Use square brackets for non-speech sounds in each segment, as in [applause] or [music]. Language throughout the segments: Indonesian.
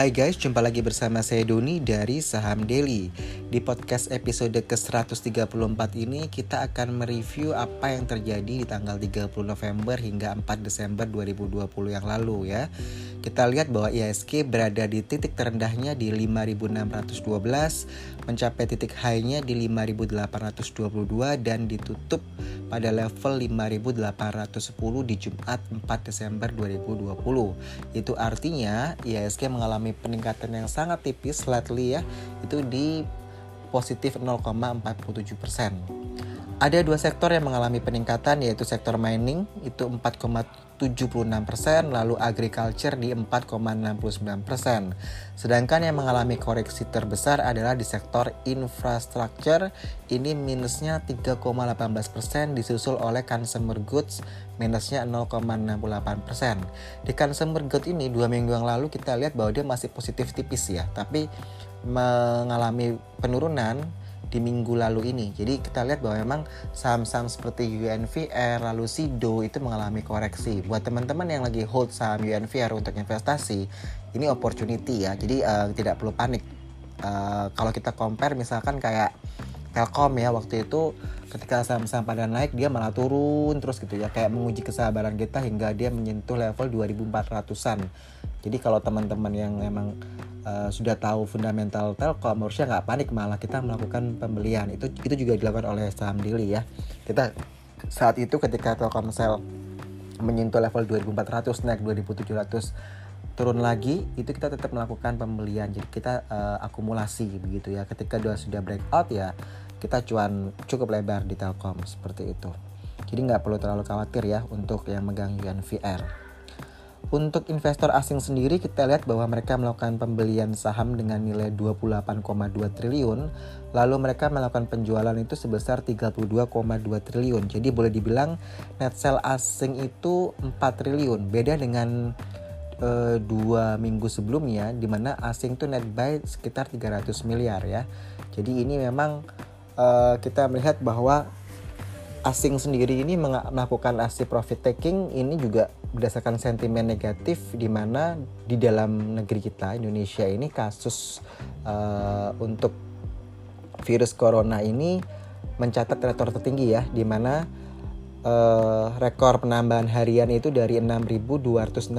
Hai guys, jumpa lagi bersama saya Doni dari Saham Daily. Di podcast episode ke-134 ini kita akan mereview apa yang terjadi di tanggal 30 November hingga 4 Desember 2020 yang lalu ya. Kita lihat bahwa IHSG berada di titik terendahnya di 5612, mencapai titik high-nya di 5822 dan ditutup pada level 5810 di Jumat 4 Desember 2020. Itu artinya IHSG mengalami peningkatan yang sangat tipis slightly ya, itu di positif 0,47 persen. Ada dua sektor yang mengalami peningkatan yaitu sektor mining itu 4,76%, lalu agriculture di 4,69%. Sedangkan yang mengalami koreksi terbesar adalah di sektor infrastructure, ini minusnya 3,18% disusul oleh consumer goods minusnya 0,68%. Di consumer goods ini dua minggu yang lalu kita lihat bahwa dia masih positif tipis ya, tapi mengalami penurunan di minggu lalu ini. Jadi kita lihat bahwa memang saham-saham seperti UNVR lalu SIDO itu mengalami koreksi. Buat teman-teman yang lagi hold saham UNVR untuk investasi, ini opportunity ya. Jadi uh, tidak perlu panik. Uh, kalau kita compare misalkan kayak Telkom ya waktu itu ketika saham-saham pada naik dia malah turun terus gitu ya kayak menguji kesabaran kita hingga dia menyentuh level 2400-an. Jadi kalau teman-teman yang memang uh, sudah tahu fundamental Telkom harusnya nggak panik malah kita melakukan pembelian. Itu itu juga dilakukan oleh saham daily ya. Kita saat itu ketika Telkomsel menyentuh level 2400 naik 2700 turun lagi itu kita tetap melakukan pembelian. Jadi kita uh, akumulasi begitu ya. Ketika dua sudah breakout ya kita cuan cukup lebar di Telkom seperti itu. Jadi nggak perlu terlalu khawatir ya untuk yang megang UNVR untuk investor asing sendiri kita lihat bahwa mereka melakukan pembelian saham dengan nilai 28,2 triliun, lalu mereka melakukan penjualan itu sebesar 32,2 triliun. Jadi boleh dibilang net sell asing itu 4 triliun. Beda dengan uh, dua minggu sebelumnya di mana asing itu net buy sekitar 300 miliar ya. Jadi ini memang uh, kita melihat bahwa asing sendiri ini melakukan aksi profit taking ini juga berdasarkan sentimen negatif di mana di dalam negeri kita Indonesia ini kasus uh, untuk virus corona ini mencatat rekor tertinggi ya di mana uh, rekor penambahan harian itu dari 6.267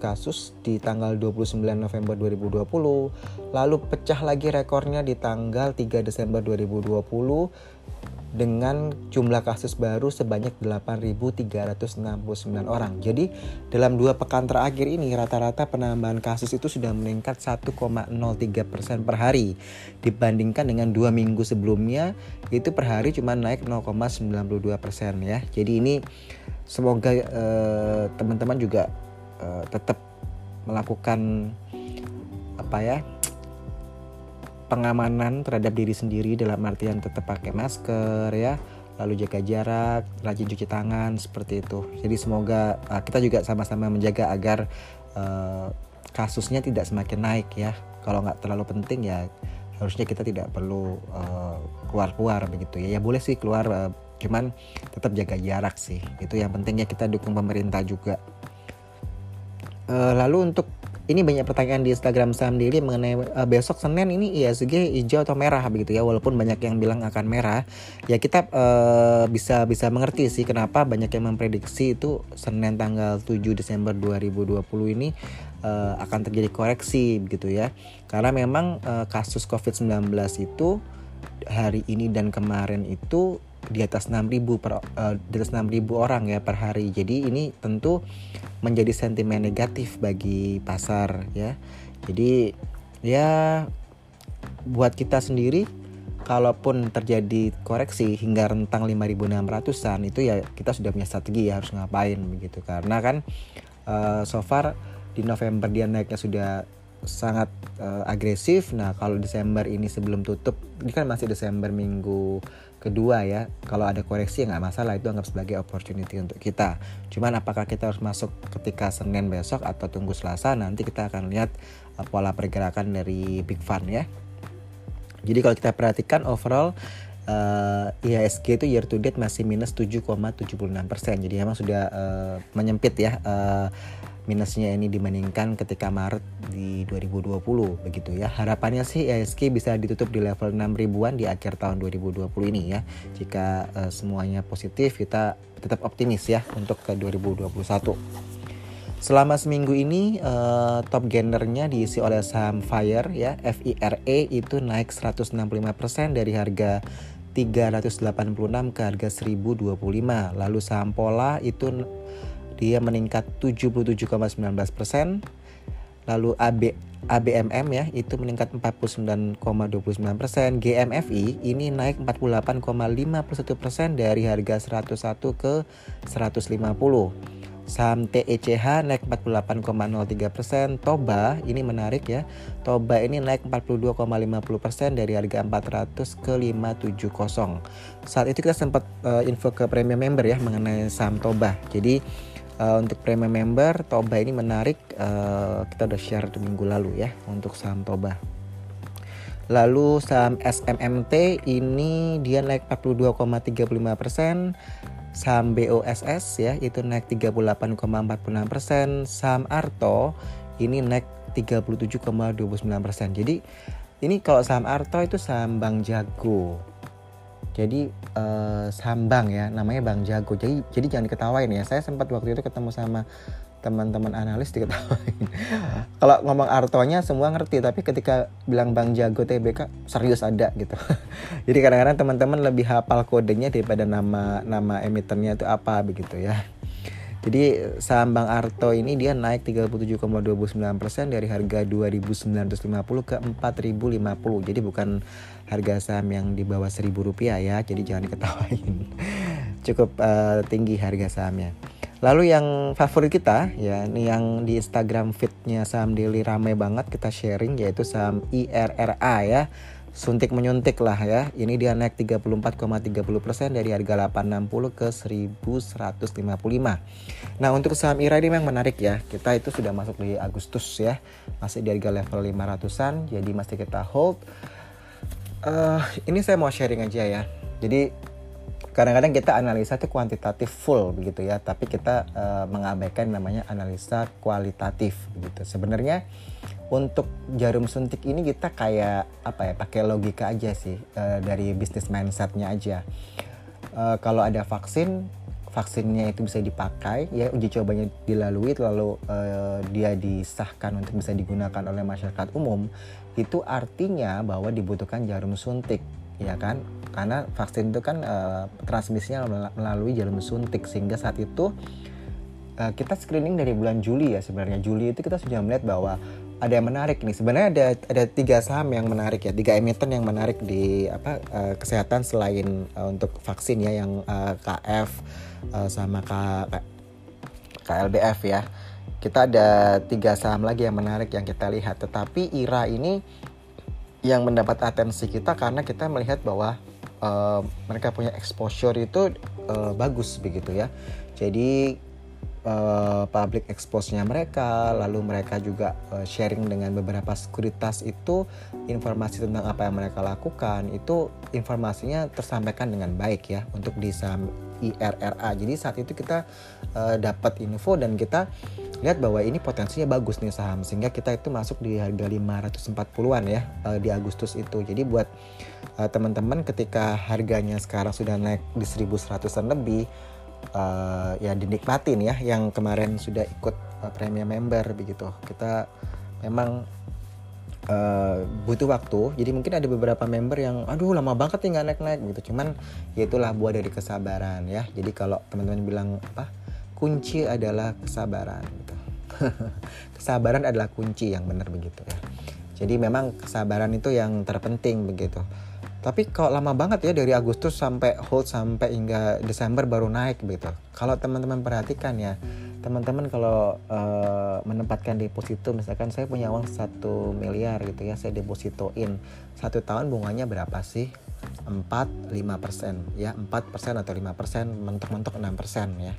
kasus di tanggal 29 November 2020 lalu pecah lagi rekornya di tanggal 3 Desember 2020 dengan jumlah kasus baru sebanyak 8.369 orang. Jadi dalam dua pekan terakhir ini rata-rata penambahan kasus itu sudah meningkat 1,03 persen per hari dibandingkan dengan dua minggu sebelumnya itu per hari cuma naik 0,92 persen ya. Jadi ini semoga uh, teman-teman juga uh, tetap melakukan apa ya pengamanan terhadap diri sendiri dalam artian tetap pakai masker ya lalu jaga jarak rajin cuci tangan seperti itu. Jadi semoga uh, kita juga sama-sama menjaga agar uh, kasusnya tidak semakin naik ya. Kalau nggak terlalu penting ya harusnya kita tidak perlu uh, keluar-keluar begitu ya. Ya boleh sih keluar uh, cuman tetap jaga jarak sih. Itu yang pentingnya kita dukung pemerintah juga. Uh, lalu untuk ini banyak pertanyaan di Instagram Saham Daily mengenai uh, besok Senin ini ISG hijau atau merah begitu ya. Walaupun banyak yang bilang akan merah. Ya kita uh, bisa bisa mengerti sih kenapa banyak yang memprediksi itu Senin tanggal 7 Desember 2020 ini uh, akan terjadi koreksi begitu ya. Karena memang uh, kasus COVID-19 itu hari ini dan kemarin itu di atas 6000 per uh, di atas 6000 orang ya per hari. Jadi ini tentu menjadi sentimen negatif bagi pasar ya. Jadi ya buat kita sendiri kalaupun terjadi koreksi hingga rentang 5600-an itu ya kita sudah punya strategi ya harus ngapain begitu karena kan uh, so far di November dia naiknya sudah sangat uh, agresif. Nah, kalau Desember ini sebelum tutup, ini kan masih Desember minggu kedua ya. Kalau ada koreksi ya nggak masalah, itu anggap sebagai opportunity untuk kita. Cuman apakah kita harus masuk ketika Senin besok atau tunggu Selasa? Nanti kita akan lihat uh, pola pergerakan dari Big Fund ya. Jadi kalau kita perhatikan overall uh, IHSG itu year to date masih minus 7,76 persen jadi memang sudah uh, menyempit ya uh, minusnya ini dibandingkan ketika Maret di 2020 begitu ya. Harapannya sih IHSG bisa ditutup di level 6 ribuan di akhir tahun 2020 ini ya. Jika uh, semuanya positif kita tetap optimis ya untuk ke 2021. Selama seminggu ini uh, top gainernya diisi oleh saham Fire ya, FIRE itu naik 165% dari harga 386 ke harga 1025. Lalu saham Pola itu dia meningkat 77,19 persen. Lalu AB ABMM ya itu meningkat 49,29 persen. GMFI ini naik 48,51 persen dari harga 101 ke 150. Saham TECH naik 48,03 persen. Toba ini menarik ya. Toba ini naik 42,50 persen dari harga 400 ke 570. Saat itu kita sempat uh, info ke premium member ya mengenai saham Toba. Jadi uh, untuk premium member Toba ini menarik. Uh, kita udah share di minggu lalu ya untuk saham Toba. Lalu saham SMMT ini dia naik 42,35 persen saham BOSS ya itu naik 38,46 persen saham Arto ini naik 37,29 persen jadi ini kalau saham Arto itu saham Bank Jago jadi uh, saham bank ya namanya Bank Jago jadi jadi jangan diketawain ya saya sempat waktu itu ketemu sama teman-teman analis diketawain. [laughs] Kalau ngomong artonya semua ngerti, tapi ketika bilang Bang Jago TBK serius ada gitu. [laughs] Jadi kadang-kadang teman-teman lebih hafal kodenya daripada nama nama emitennya itu apa begitu ya. Jadi saham Bang Arto ini dia naik 37,29% dari harga 2.950 ke 4.050. Jadi bukan harga saham yang di bawah 1.000 rupiah ya. Jadi jangan diketawain. [laughs] Cukup uh, tinggi harga sahamnya. Lalu yang favorit kita ya ini yang di Instagram fitnya saham daily rame banget kita sharing yaitu saham IRRA ya suntik menyuntik lah ya. Ini dia naik 34,30% dari harga 860 ke 1155. Nah, untuk saham IRA ini memang menarik ya. Kita itu sudah masuk di Agustus ya. Masih di harga level 500-an, jadi masih kita hold. Uh, ini saya mau sharing aja ya. Jadi kadang-kadang kita analisa itu kuantitatif full begitu ya tapi kita uh, mengabaikan namanya analisa kualitatif begitu sebenarnya untuk jarum suntik ini kita kayak apa ya pakai logika aja sih uh, dari bisnis mindsetnya aja uh, kalau ada vaksin vaksinnya itu bisa dipakai ya uji cobanya dilalui lalu uh, dia disahkan untuk bisa digunakan oleh masyarakat umum itu artinya bahwa dibutuhkan jarum suntik ya kan? Karena vaksin itu kan uh, transmisinya melalui jarum suntik sehingga saat itu uh, kita screening dari bulan Juli ya sebenarnya. Juli itu kita sudah melihat bahwa ada yang menarik nih. Sebenarnya ada ada tiga saham yang menarik ya tiga emiten yang menarik di apa uh, kesehatan selain uh, untuk vaksin ya yang uh, KF uh, sama K, KLBF ya. Kita ada tiga saham lagi yang menarik yang kita lihat. Tetapi IRA ini yang mendapat atensi kita karena kita melihat bahwa uh, mereka punya exposure itu uh, bagus begitu ya. Jadi uh, public expose-nya mereka, lalu mereka juga uh, sharing dengan beberapa sekuritas itu informasi tentang apa yang mereka lakukan itu informasinya tersampaikan dengan baik ya untuk di saham IRRA. Jadi saat itu kita uh, dapat info dan kita lihat bahwa ini potensinya bagus nih saham sehingga kita itu masuk di harga 540-an ya uh, di Agustus itu. Jadi buat uh, teman-teman ketika harganya sekarang sudah naik di 1100-an lebih uh, ya dinikmatin ya yang kemarin sudah ikut uh, premium member begitu. Kita memang uh, butuh waktu jadi mungkin ada beberapa member yang aduh lama banget nih nggak naik naik gitu cuman ya itulah buah dari kesabaran ya jadi kalau teman-teman bilang apa kunci adalah kesabaran gitu. [laughs] kesabaran adalah kunci yang benar begitu ya. Jadi memang kesabaran itu yang terpenting begitu. Tapi kalau lama banget ya dari Agustus sampai hold sampai hingga Desember baru naik begitu. Kalau teman-teman perhatikan ya, teman-teman kalau uh, menempatkan deposito misalkan saya punya uang satu miliar gitu ya, saya depositoin satu tahun bunganya berapa sih? 4 5 persen ya 4 persen atau 5 persen mentok-mentok 6 persen ya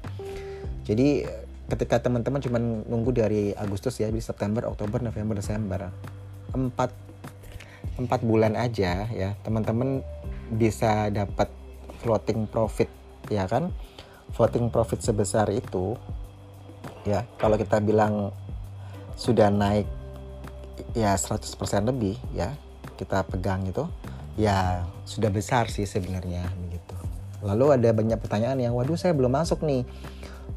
jadi ketika teman-teman cuma nunggu dari Agustus ya, di September, Oktober, November, Desember, empat empat bulan aja ya, teman-teman bisa dapat floating profit ya kan? Floating profit sebesar itu ya. Kalau kita bilang sudah naik ya 100% lebih ya kita pegang itu ya sudah besar sih sebenarnya begitu. Lalu ada banyak pertanyaan yang waduh saya belum masuk nih.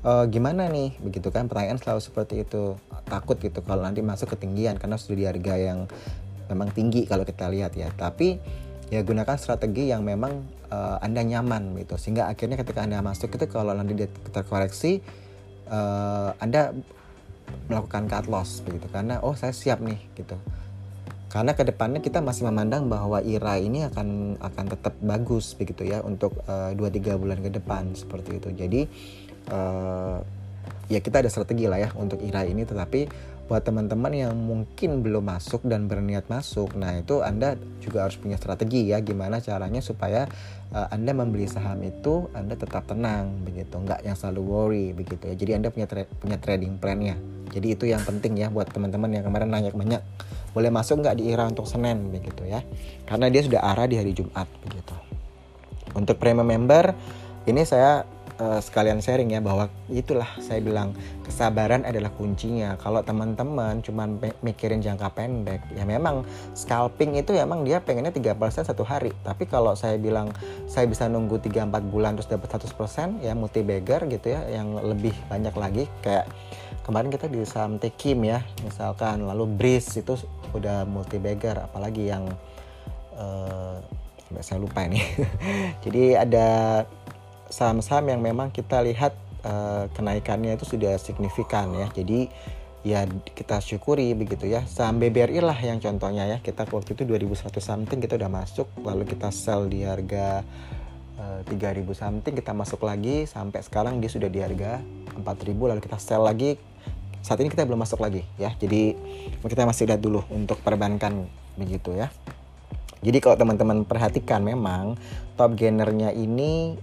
E, gimana nih? Begitu kan pertanyaan selalu seperti itu. Takut gitu kalau nanti masuk ketinggian karena sudah di harga yang memang tinggi kalau kita lihat ya. Tapi ya gunakan strategi yang memang uh, anda nyaman gitu. Sehingga akhirnya ketika anda masuk itu kalau nanti dia terkoreksi uh, anda melakukan cut loss begitu. Karena oh saya siap nih gitu. Karena ke depannya kita masih memandang bahwa IRA ini akan akan tetap bagus begitu ya untuk uh, eh, 2-3 bulan ke depan seperti itu. Jadi uh, ya kita ada strategi lah ya untuk IRA ini. Tetapi buat teman-teman yang mungkin belum masuk dan berniat masuk. Nah itu anda juga harus punya strategi ya gimana caranya supaya uh, anda membeli saham itu anda tetap tenang begitu. Nggak yang selalu worry begitu ya. Jadi anda punya tra punya trading plannya. Jadi itu yang penting ya buat teman-teman yang kemarin nanya banyak boleh masuk nggak di IRA untuk Senin? begitu ya. Karena dia sudah arah di hari Jumat begitu. Untuk premium member ini saya uh, sekalian sharing ya bahwa itulah saya bilang kesabaran adalah kuncinya. Kalau teman-teman cuma mikirin jangka pendek, ya memang scalping itu emang dia pengennya 3% satu hari. Tapi kalau saya bilang saya bisa nunggu 3-4 bulan terus dapat 100% ya multi bagger gitu ya yang lebih banyak lagi kayak kemarin kita di saham Tekim ya misalkan lalu Breeze itu udah multi bagger apalagi yang uh, saya lupa ini. [laughs] Jadi ada saham-saham yang memang kita lihat uh, kenaikannya itu sudah signifikan ya. Jadi ya kita syukuri begitu ya. Saham BBRI lah yang contohnya ya. Kita waktu itu 2100 something kita udah masuk lalu kita sell di harga uh, eh, 3000 something kita masuk lagi sampai sekarang dia sudah di harga 4000 lalu kita sell lagi. Saat ini kita belum masuk lagi ya. Jadi kita masih lihat dulu untuk perbankan begitu ya. Jadi kalau teman-teman perhatikan memang top gainernya ini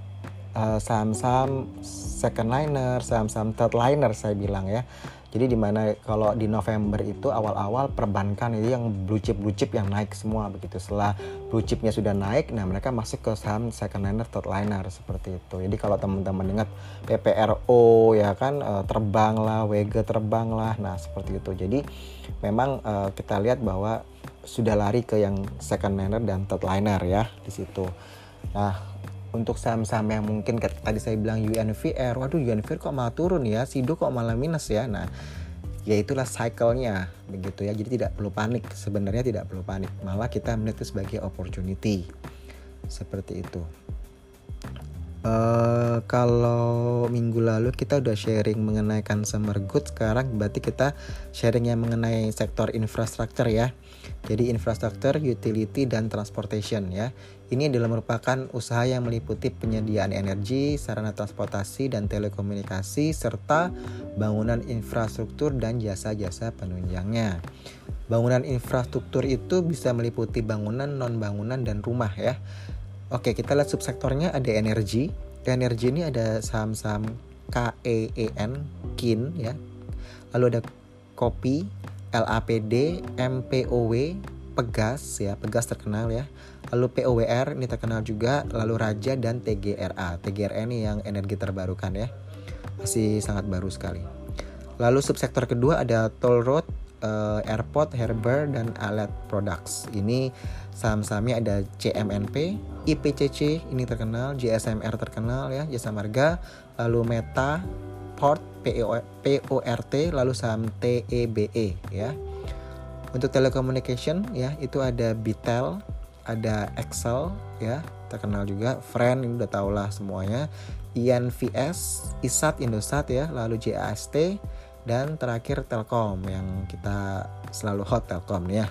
saham eh, saham-saham second liner, saham-saham third liner saya bilang ya. Jadi di mana kalau di November itu awal-awal perbankan itu yang blue chip blue chip yang naik semua begitu. Setelah blue chipnya sudah naik, nah mereka masuk ke saham second liner, third liner seperti itu. Jadi kalau teman-teman ingat PPRO ya kan eh, terbang lah, WG terbang lah, nah seperti itu. Jadi memang uh, kita lihat bahwa sudah lari ke yang second liner dan third liner ya di situ. Nah untuk saham-saham yang mungkin tadi saya bilang UNVR, waduh UNVR kok malah turun ya, Sido kok malah minus ya. Nah, ya itulah cycle-nya begitu ya. Jadi tidak perlu panik, sebenarnya tidak perlu panik. Malah kita melihat itu sebagai opportunity. Seperti itu. Uh, kalau minggu lalu kita udah sharing mengenai consumer goods, sekarang berarti kita sharing yang mengenai sektor infrastruktur ya. Jadi infrastruktur, utility dan transportation ya. Ini adalah merupakan usaha yang meliputi penyediaan energi, sarana transportasi dan telekomunikasi serta bangunan infrastruktur dan jasa-jasa penunjangnya. Bangunan infrastruktur itu bisa meliputi bangunan, non bangunan dan rumah ya. Oke, kita lihat subsektornya ada energi. Energi ini ada saham-saham KEEN, KIN ya. Lalu ada kopi, LAPD, MPOW, Pegas ya, Pegas terkenal ya. Lalu POWR ini terkenal juga, lalu Raja dan TGRA. TGRA ini yang energi terbarukan ya. Masih sangat baru sekali. Lalu subsektor kedua ada toll road, uh, airport, harbor dan alat products. Ini saham-sahamnya ada CMNP, IPCC ini terkenal, JSMR terkenal ya, Jasa Marga, lalu Meta, Port, PORT, lalu saham TEBE e, ya. Untuk telecommunication ya itu ada Bitel, ada Excel ya terkenal juga, Friend ini udah tau lah semuanya, INVS, ISAT, Indosat ya, lalu JAST dan terakhir Telkom yang kita selalu hot Telkom ya.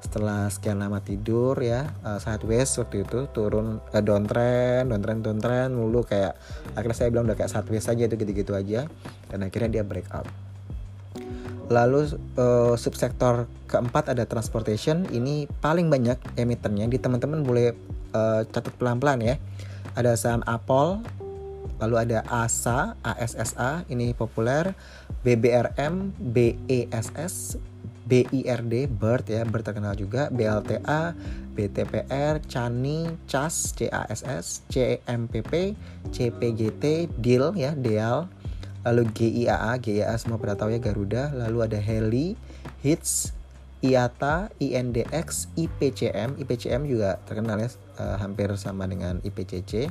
Setelah sekian lama tidur ya, uh, sideways waktu itu turun uh, downtrend, downtrend, downtrend mulu kayak akhirnya saya bilang udah kayak sideways aja itu gitu-gitu aja dan akhirnya dia breakout. Lalu uh, subsektor keempat ada transportation. Ini paling banyak emitennya. Di teman-teman boleh uh, catat pelan-pelan ya. Ada saham Apple, lalu ada ASA, ASSA ini populer, BBRM, BESS, BIRD, BIRD ya, BIRD terkenal juga, BLTA, BTPR, CANI, CAS, CASS, CMPP, CPGT, DIL ya, DEAL, lalu GIAA, GIAA semua pada tahu ya Garuda, lalu ada Heli, HITS, IATA, INDX, IPCM, IPCM juga terkenal ya, uh, hampir sama dengan IPCC,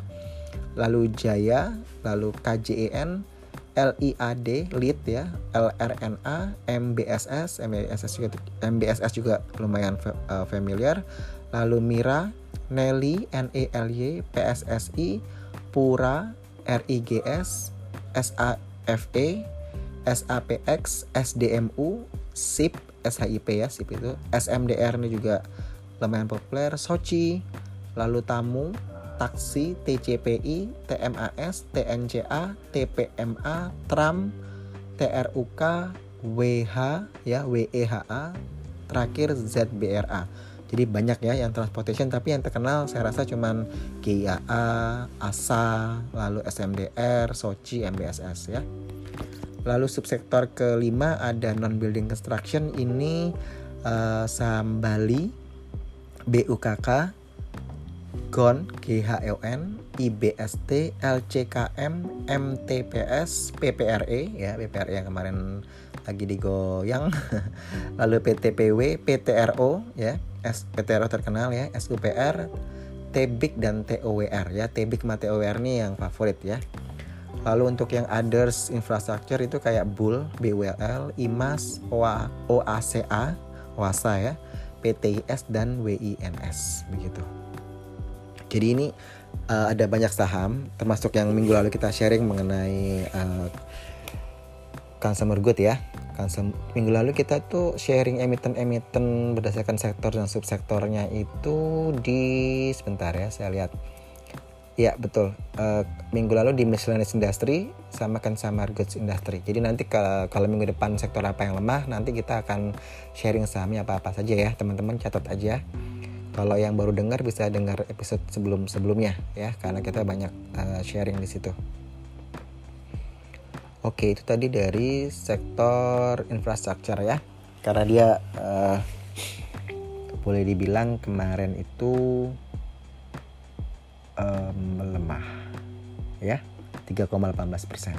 lalu Jaya, lalu KJEN, LIAD lead ya LRNA MBSS MBSS juga MBSS juga lumayan uh, familiar. Lalu Mira Nelly NELY PSSI Pura RIGS SAFE SAPX SDMU SIP SHIP ya SIP itu SMDR ini juga lumayan populer Sochi lalu Tamu taksi, TCPI, TMAS, TNCA, TPMA, TRAM, TRUK, WH ya, WEHA, terakhir ZBRA. Jadi banyak ya yang transportation tapi yang terkenal saya rasa cuman GIAA, ASA, lalu SMDR, Sochi, MBSS ya. Lalu subsektor kelima ada non building construction ini uh, saham Bali, BUKK, GON, GHLN, IBST, LCKM, MTPS, PPRE ya, PPRE yang kemarin lagi digoyang. [laughs] Lalu PTPW, PTRO ya, S, PTRO terkenal ya, SUPR, TBIK dan TOWR ya. TBIK sama TOWR ini yang favorit ya. Lalu untuk yang others infrastructure itu kayak BUL, BWL, IMAS, OA, OACA, OASA ya, PTIS dan WINS begitu. Jadi ini uh, ada banyak saham, termasuk yang minggu lalu kita sharing mengenai uh, consumer good ya. Consumer, minggu lalu kita tuh sharing emiten-emiten berdasarkan sektor dan subsektornya itu di sebentar ya, saya lihat. Ya betul. Uh, minggu lalu di miscellaneous industry sama consumer goods industry. Jadi nanti kalau, kalau minggu depan sektor apa yang lemah, nanti kita akan sharing sahamnya apa apa saja ya, teman-teman catat aja. Kalau yang baru dengar bisa dengar episode sebelum-sebelumnya ya karena kita banyak uh, sharing di situ. Oke, itu tadi dari sektor infrastruktur ya. Karena dia uh, boleh dibilang kemarin itu um, melemah ya 3,18 persen.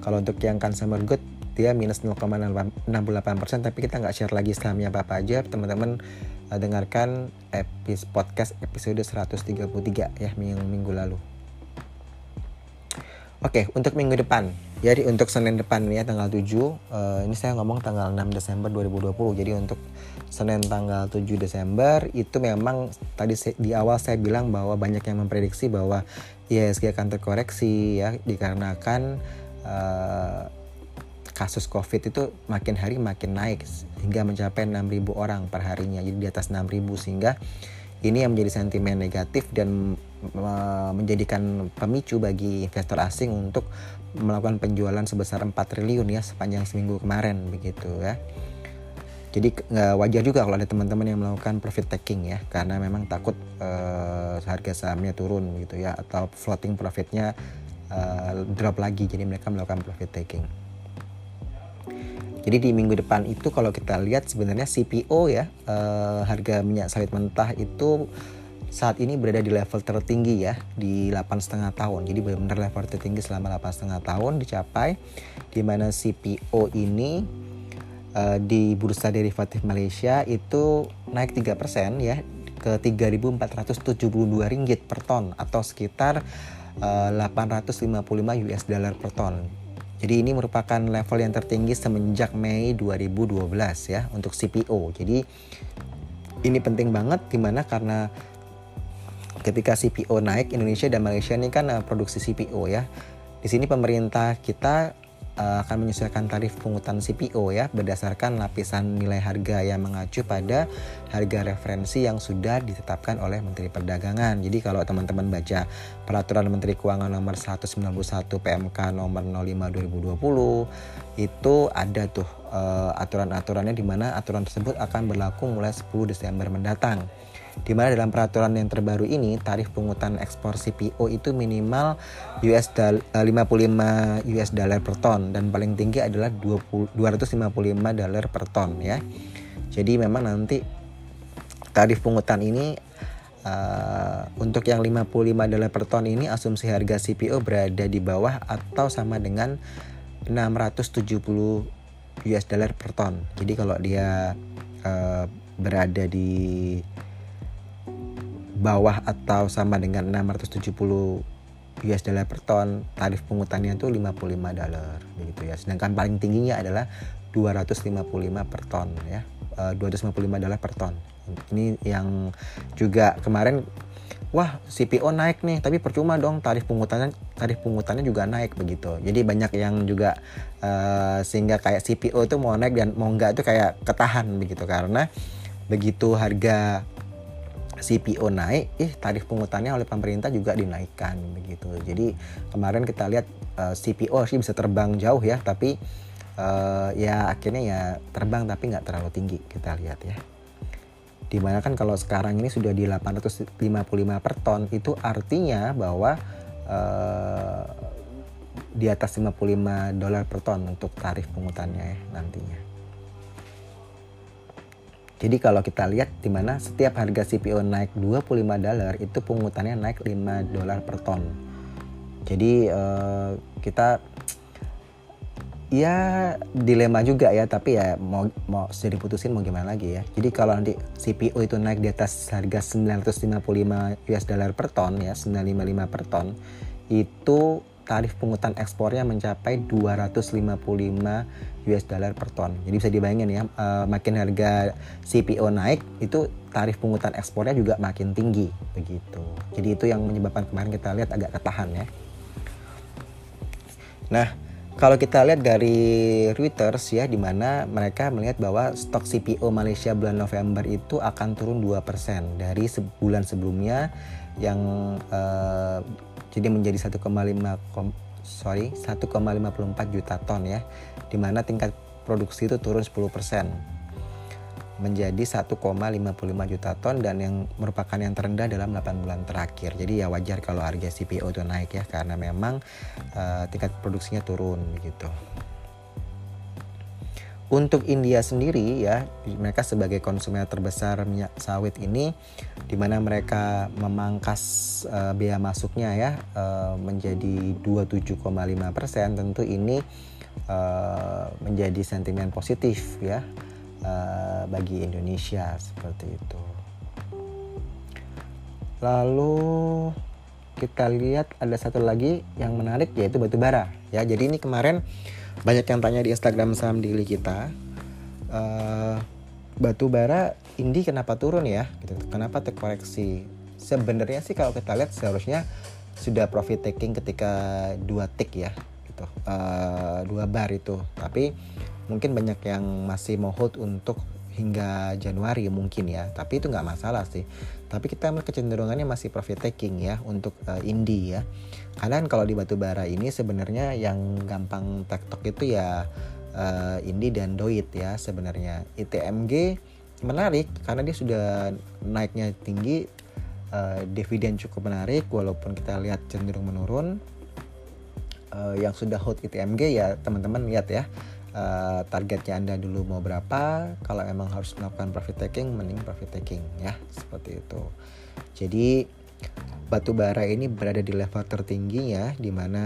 Kalau untuk yang consumer good dia minus 0,68 persen tapi kita nggak share lagi sahamnya apa apa aja teman-teman uh, dengarkan episode podcast episode 133 ya minggu minggu lalu Oke, untuk minggu depan. Jadi untuk Senin depan ya tanggal 7, uh, eh, ini saya ngomong tanggal 6 Desember 2020. Jadi untuk Senin tanggal 7 Desember itu memang tadi di awal saya bilang bahwa banyak yang memprediksi bahwa IHSG akan terkoreksi ya dikarenakan uh, kasus COVID itu makin hari makin naik hingga mencapai 6.000 orang per harinya. Jadi di atas 6.000 sehingga ini yang menjadi sentimen negatif dan menjadikan pemicu bagi investor asing untuk melakukan penjualan sebesar 4 triliun ya sepanjang seminggu kemarin begitu ya. Jadi nggak wajar juga kalau ada teman-teman yang melakukan profit taking ya karena memang takut uh, harga sahamnya turun gitu ya atau floating profitnya uh, drop lagi jadi mereka melakukan profit taking. Jadi di minggu depan itu kalau kita lihat sebenarnya CPO ya uh, harga minyak sawit mentah itu saat ini berada di level tertinggi ya di 8,5 tahun. Jadi benar-benar level tertinggi selama 8,5 tahun dicapai di mana CPO ini uh, di bursa derivatif Malaysia itu naik 3% ya ke 3.472 ringgit per ton atau sekitar uh, 855 US dollar per ton. Jadi ini merupakan level yang tertinggi semenjak Mei 2012 ya untuk CPO. Jadi ini penting banget di mana karena ketika CPO naik Indonesia dan Malaysia ini kan uh, produksi CPO ya. Di sini pemerintah kita uh, akan menyesuaikan tarif pungutan CPO ya berdasarkan lapisan nilai harga yang mengacu pada harga referensi yang sudah ditetapkan oleh Menteri Perdagangan. Jadi kalau teman-teman baca peraturan Menteri Keuangan nomor 191 PMK nomor 05 2020 itu ada tuh uh, aturan-aturannya di mana aturan tersebut akan berlaku mulai 10 Desember mendatang. Di mana dalam peraturan yang terbaru ini tarif pungutan ekspor CPO itu minimal US 55 US dollar per ton dan paling tinggi adalah 20, 255 dolar per ton ya. Jadi memang nanti tarif pungutan ini uh, untuk yang 55 dolar per ton ini asumsi harga CPO berada di bawah atau sama dengan 670 US dollar per ton. Jadi kalau dia uh, berada di bawah atau sama dengan 670 US dollar per ton, tarif pungutannya itu 55 dolar begitu ya. Sedangkan paling tingginya adalah 255 per ton ya. Uh, 255 dolar per ton. Ini yang juga kemarin wah CPO naik nih tapi percuma dong tarif pungutannya tarif pungutannya juga naik begitu jadi banyak yang juga uh, sehingga kayak CPO itu mau naik dan mau enggak itu kayak ketahan begitu karena begitu harga CPO naik, ih tarif pungutannya oleh pemerintah juga dinaikkan begitu. Jadi kemarin kita lihat uh, eh, CPO sih bisa terbang jauh ya, tapi uh, ya akhirnya ya terbang tapi nggak terlalu tinggi kita lihat ya di mana kan kalau sekarang ini sudah di 855 per ton itu artinya bahwa uh, di atas 55 dolar per ton untuk tarif pungutannya ya nantinya. Jadi kalau kita lihat di mana setiap harga CPO naik 25 dolar itu pungutannya naik 5 dolar per ton. Jadi uh, kita ya dilema juga ya tapi ya mau mau sudah diputusin mau gimana lagi ya jadi kalau nanti CPO itu naik di atas harga 955 US dollar per ton ya 955 per ton itu tarif pungutan ekspornya mencapai 255 US dollar per ton. Jadi bisa dibayangin ya uh, makin harga CPO naik itu tarif pungutan ekspornya juga makin tinggi. Begitu. Jadi itu yang menyebabkan kemarin kita lihat agak ketahan ya. Nah kalau kita lihat dari Reuters ya di mana mereka melihat bahwa stok CPO Malaysia bulan November itu akan turun 2% dari sebulan sebelumnya yang uh, jadi menjadi 1,5 sorry 1,54 juta ton ya di mana tingkat produksi itu turun 10% menjadi 1,55 juta ton dan yang merupakan yang terendah dalam 8 bulan terakhir. Jadi ya wajar kalau harga CPO itu naik ya karena memang uh, tingkat produksinya turun gitu. Untuk India sendiri ya, mereka sebagai konsumen terbesar minyak sawit ini di mana mereka memangkas uh, biaya masuknya ya uh, menjadi 27,5 persen tentu ini uh, menjadi sentimen positif ya uh, bagi Indonesia seperti itu. Lalu kita lihat ada satu lagi yang menarik yaitu batu bara ya. Jadi ini kemarin banyak yang tanya di Instagram saham daily kita. Uh, batu bara Indi kenapa turun ya? Gitu. Kenapa terkoreksi? Sebenarnya sih kalau kita lihat seharusnya sudah profit taking ketika dua tick ya gitu uh, dua bar itu tapi mungkin banyak yang masih mau hold untuk hingga Januari mungkin ya. Tapi itu nggak masalah sih. Tapi kita kecenderungannya masih profit taking ya untuk uh, indie ya. Karena kalau di batu bara ini sebenarnya yang gampang tektok itu ya uh, indie dan doit ya sebenarnya. ITMG menarik karena dia sudah naiknya tinggi uh, dividen cukup menarik walaupun kita lihat cenderung menurun. Uh, yang sudah hold ITMG ya teman-teman lihat ya uh, targetnya Anda dulu mau berapa. Kalau emang harus melakukan profit taking, mending profit taking ya, seperti itu. Jadi batu bara ini berada di level tertinggi ya, di mana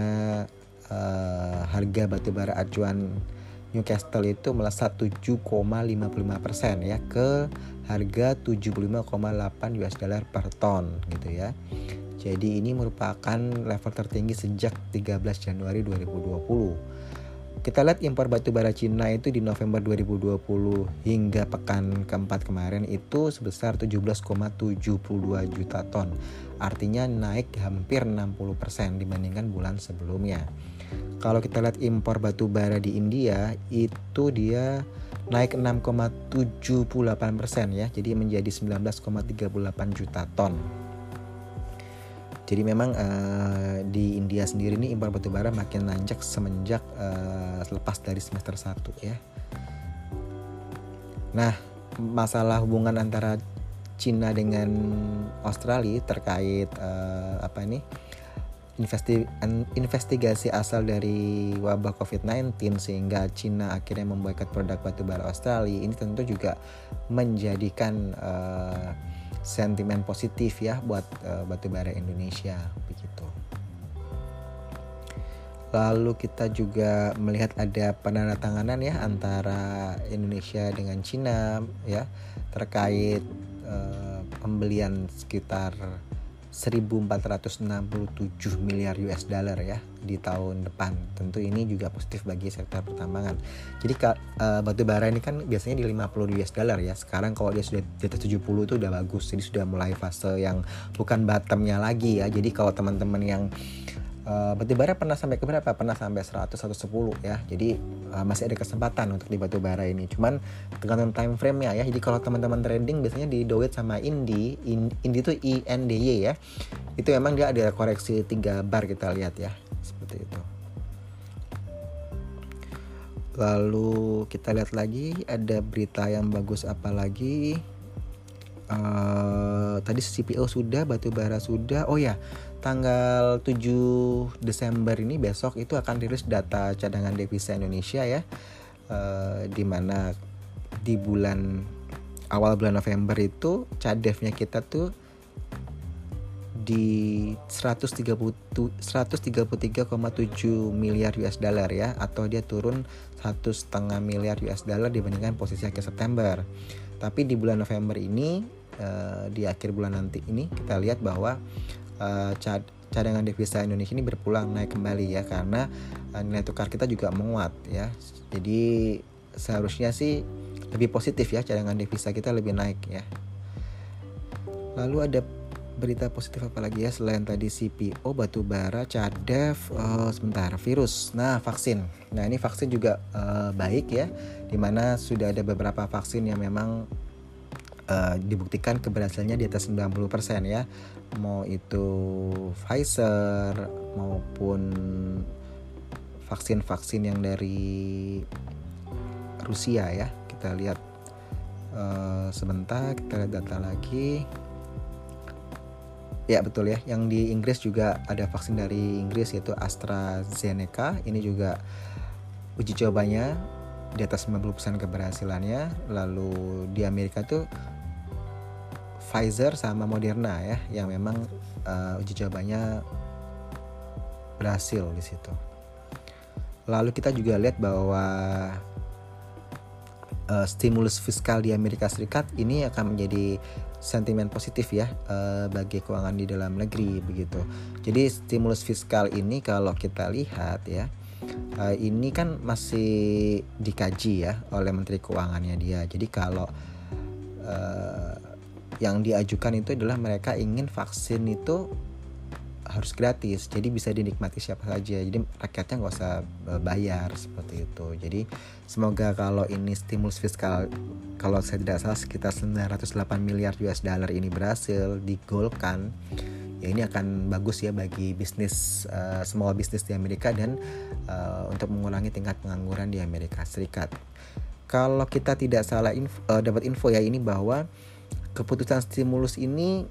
uh, harga batu bara acuan Newcastle itu melesat 7,55% ya ke harga 75,8 US dollar per ton gitu ya. Jadi ini merupakan level tertinggi sejak 13 Januari 2020 kita lihat impor batu bara Cina itu di November 2020 hingga pekan keempat kemarin itu sebesar 17,72 juta ton. Artinya naik hampir 60% dibandingkan bulan sebelumnya. Kalau kita lihat impor batu bara di India itu dia naik 6,78% ya. Jadi menjadi 19,38 juta ton. Jadi memang uh, di India sendiri ini impor batubara makin lanjak semenjak uh, lepas dari semester 1 ya. Nah, masalah hubungan antara Cina dengan Australia terkait uh, apa ini investi investigasi asal dari wabah COVID-19 sehingga Cina akhirnya memboikot produk batubara Australia ini tentu juga menjadikan uh, sentimen positif ya buat uh, batubara Indonesia begitu. Lalu kita juga melihat ada penandatanganan ya antara Indonesia dengan Cina ya terkait uh, pembelian sekitar 1467 miliar US dollar ya di tahun depan. Tentu ini juga positif bagi sektor pertambangan. Jadi uh, batu bara ini kan biasanya di 50 US dollar ya. Sekarang kalau dia sudah di atas 70 itu udah bagus. Jadi sudah mulai fase yang bukan bottomnya lagi ya. Jadi kalau teman-teman yang uh, batu bara pernah sampai ke berapa? Pernah sampai 100 110 ya. Jadi uh, masih ada kesempatan untuk di batu bara ini. Cuman tergantung time frame-nya ya. Jadi kalau teman-teman trading biasanya di Dowet sama Indi, Indi itu INDY ya. Itu memang dia ada koreksi 3 bar kita lihat ya. Seperti itu. Lalu kita lihat lagi ada berita yang bagus apa lagi? Uh, tadi CPO sudah, batu bara sudah. Oh ya, tanggal 7 Desember ini besok itu akan rilis data cadangan devisa Indonesia ya uh, di mana di bulan awal bulan November itu cadefnya kita tuh di 130 133,7 miliar US dollar ya atau dia turun satu setengah miliar US dollar dibandingkan posisi akhir September. Tapi di bulan November ini uh, di akhir bulan nanti ini kita lihat bahwa uh, cadangan devisa Indonesia ini berpulang naik kembali ya karena uh, nilai tukar kita juga menguat ya. Jadi seharusnya sih lebih positif ya cadangan devisa kita lebih naik ya. Lalu ada berita positif apa lagi ya selain tadi CPO batu bara cadef uh, sebentar virus. Nah vaksin. Nah ini vaksin juga uh, baik ya di mana sudah ada beberapa vaksin yang memang uh, dibuktikan keberhasilannya di atas 90% ya. Mau itu Pfizer maupun vaksin-vaksin yang dari Rusia ya. Kita lihat uh, sebentar kita lihat data lagi ya betul ya. Yang di Inggris juga ada vaksin dari Inggris yaitu AstraZeneca. Ini juga uji cobanya di atas 90% keberhasilannya. Lalu di Amerika tuh Pfizer sama Moderna ya yang memang uh, uji cobanya berhasil di situ. Lalu kita juga lihat bahwa uh, stimulus fiskal di Amerika Serikat ini akan menjadi sentimen positif ya uh, bagi keuangan di dalam negeri begitu. Jadi stimulus fiskal ini kalau kita lihat ya uh, ini kan masih dikaji ya oleh Menteri Keuangannya dia. Jadi kalau uh, yang diajukan itu adalah mereka ingin vaksin itu harus gratis. Jadi bisa dinikmati siapa saja. Jadi rakyatnya nggak usah e, bayar seperti itu. Jadi semoga kalau ini stimulus fiskal kalau saya tidak salah sekitar 908 miliar US dollar ini berhasil digolkan ya ini akan bagus ya bagi bisnis uh, small business di Amerika dan uh, untuk mengurangi tingkat pengangguran di Amerika Serikat. Kalau kita tidak salah info, uh, dapat info ya ini bahwa keputusan stimulus ini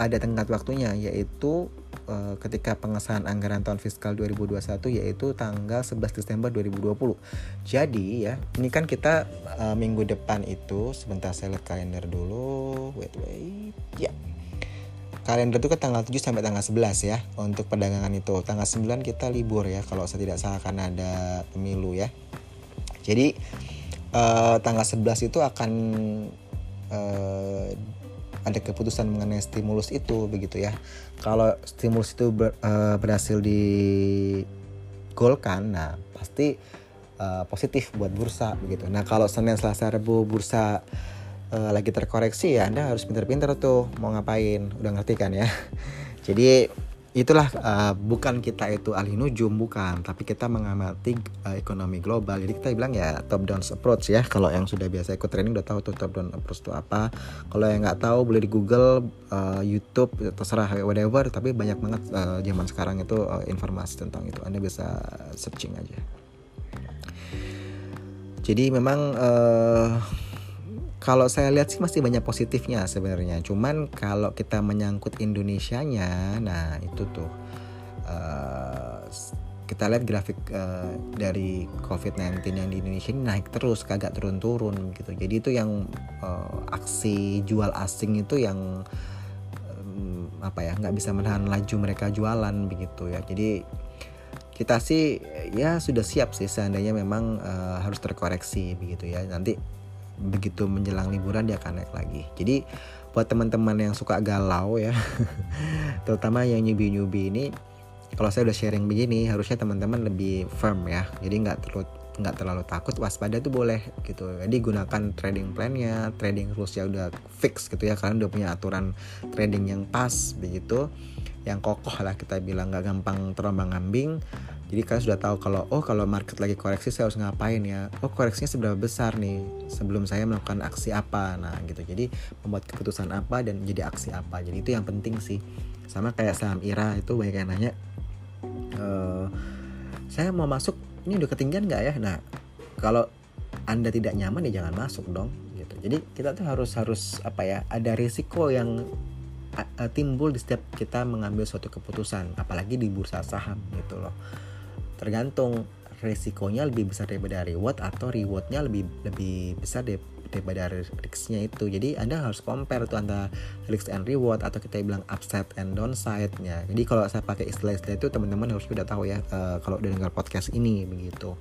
ada tenggat waktunya yaitu uh, ketika pengesahan anggaran tahun fiskal 2021 yaitu tanggal 11 Desember 2020. Jadi ya, ini kan kita uh, minggu depan itu sebentar saya lihat kalender dulu. Wait wait. Ya. Kalender itu kan tanggal 7 sampai tanggal 11 ya untuk perdagangan itu. Tanggal 9 kita libur ya kalau saya tidak salah karena ada pemilu ya. Jadi uh, tanggal 11 itu akan uh, ada keputusan mengenai stimulus itu begitu ya. Kalau stimulus itu ber, uh, berhasil digolkan, nah pasti uh, positif buat bursa begitu. Nah kalau Senin, Selasa, Rabu bursa uh, lagi terkoreksi ya Anda harus pintar-pintar tuh mau ngapain. Udah ngerti kan ya? [laughs] Jadi itulah uh, bukan kita itu ahli nujum bukan. Tapi kita mengamati uh, ekonomi global. Jadi kita bilang ya top down approach ya. Kalau yang sudah biasa ikut training udah tahu tuh top down approach itu apa. Kalau yang nggak tahu boleh di Google uh, YouTube terserah whatever. Tapi banyak banget uh, zaman sekarang itu uh, informasi tentang itu. Anda bisa searching aja. Jadi memang uh, kalau saya lihat sih masih banyak positifnya sebenarnya. Cuman kalau kita menyangkut Indonesianya nah itu tuh uh, kita lihat grafik uh, dari COVID-19 yang di Indonesia ini naik terus kagak turun-turun gitu. Jadi itu yang uh, aksi jual asing itu yang um, apa ya nggak bisa menahan laju mereka jualan begitu ya. Jadi kita sih ya sudah siap sih seandainya memang uh, harus terkoreksi begitu ya. Nanti begitu menjelang liburan dia akan naik lagi. Jadi buat teman-teman yang suka galau ya [laughs] terutama yang nyubi-nyubi ini kalau saya udah sharing begini harusnya teman-teman lebih firm ya. Jadi nggak terlalu nggak terlalu takut waspada tuh boleh gitu. Jadi gunakan trading plannya trading rules ya udah fix gitu ya. Kalian udah punya aturan trading yang pas begitu. Yang kokoh lah kita bilang nggak gampang terombang ambing jadi kalian sudah tahu kalau oh kalau market lagi koreksi saya harus ngapain ya? Oh koreksinya seberapa besar nih sebelum saya melakukan aksi apa? Nah gitu. Jadi membuat keputusan apa dan jadi aksi apa. Jadi itu yang penting sih. Sama kayak saham IRA itu banyak yang nanya e, saya mau masuk ini udah ketinggian nggak ya? Nah kalau anda tidak nyaman ya jangan masuk dong gitu. Jadi kita tuh harus harus apa ya ada risiko yang timbul di setiap kita mengambil suatu keputusan apalagi di bursa saham gitu loh tergantung resikonya lebih besar daripada reward atau rewardnya lebih lebih besar daripada risknya itu. Jadi anda harus compare tuh antara risk and reward atau kita bilang upside and downside nya jadi kalau saya pakai istilah-istilah itu teman-teman harus sudah tahu ya uh, kalau udah dengar podcast ini begitu.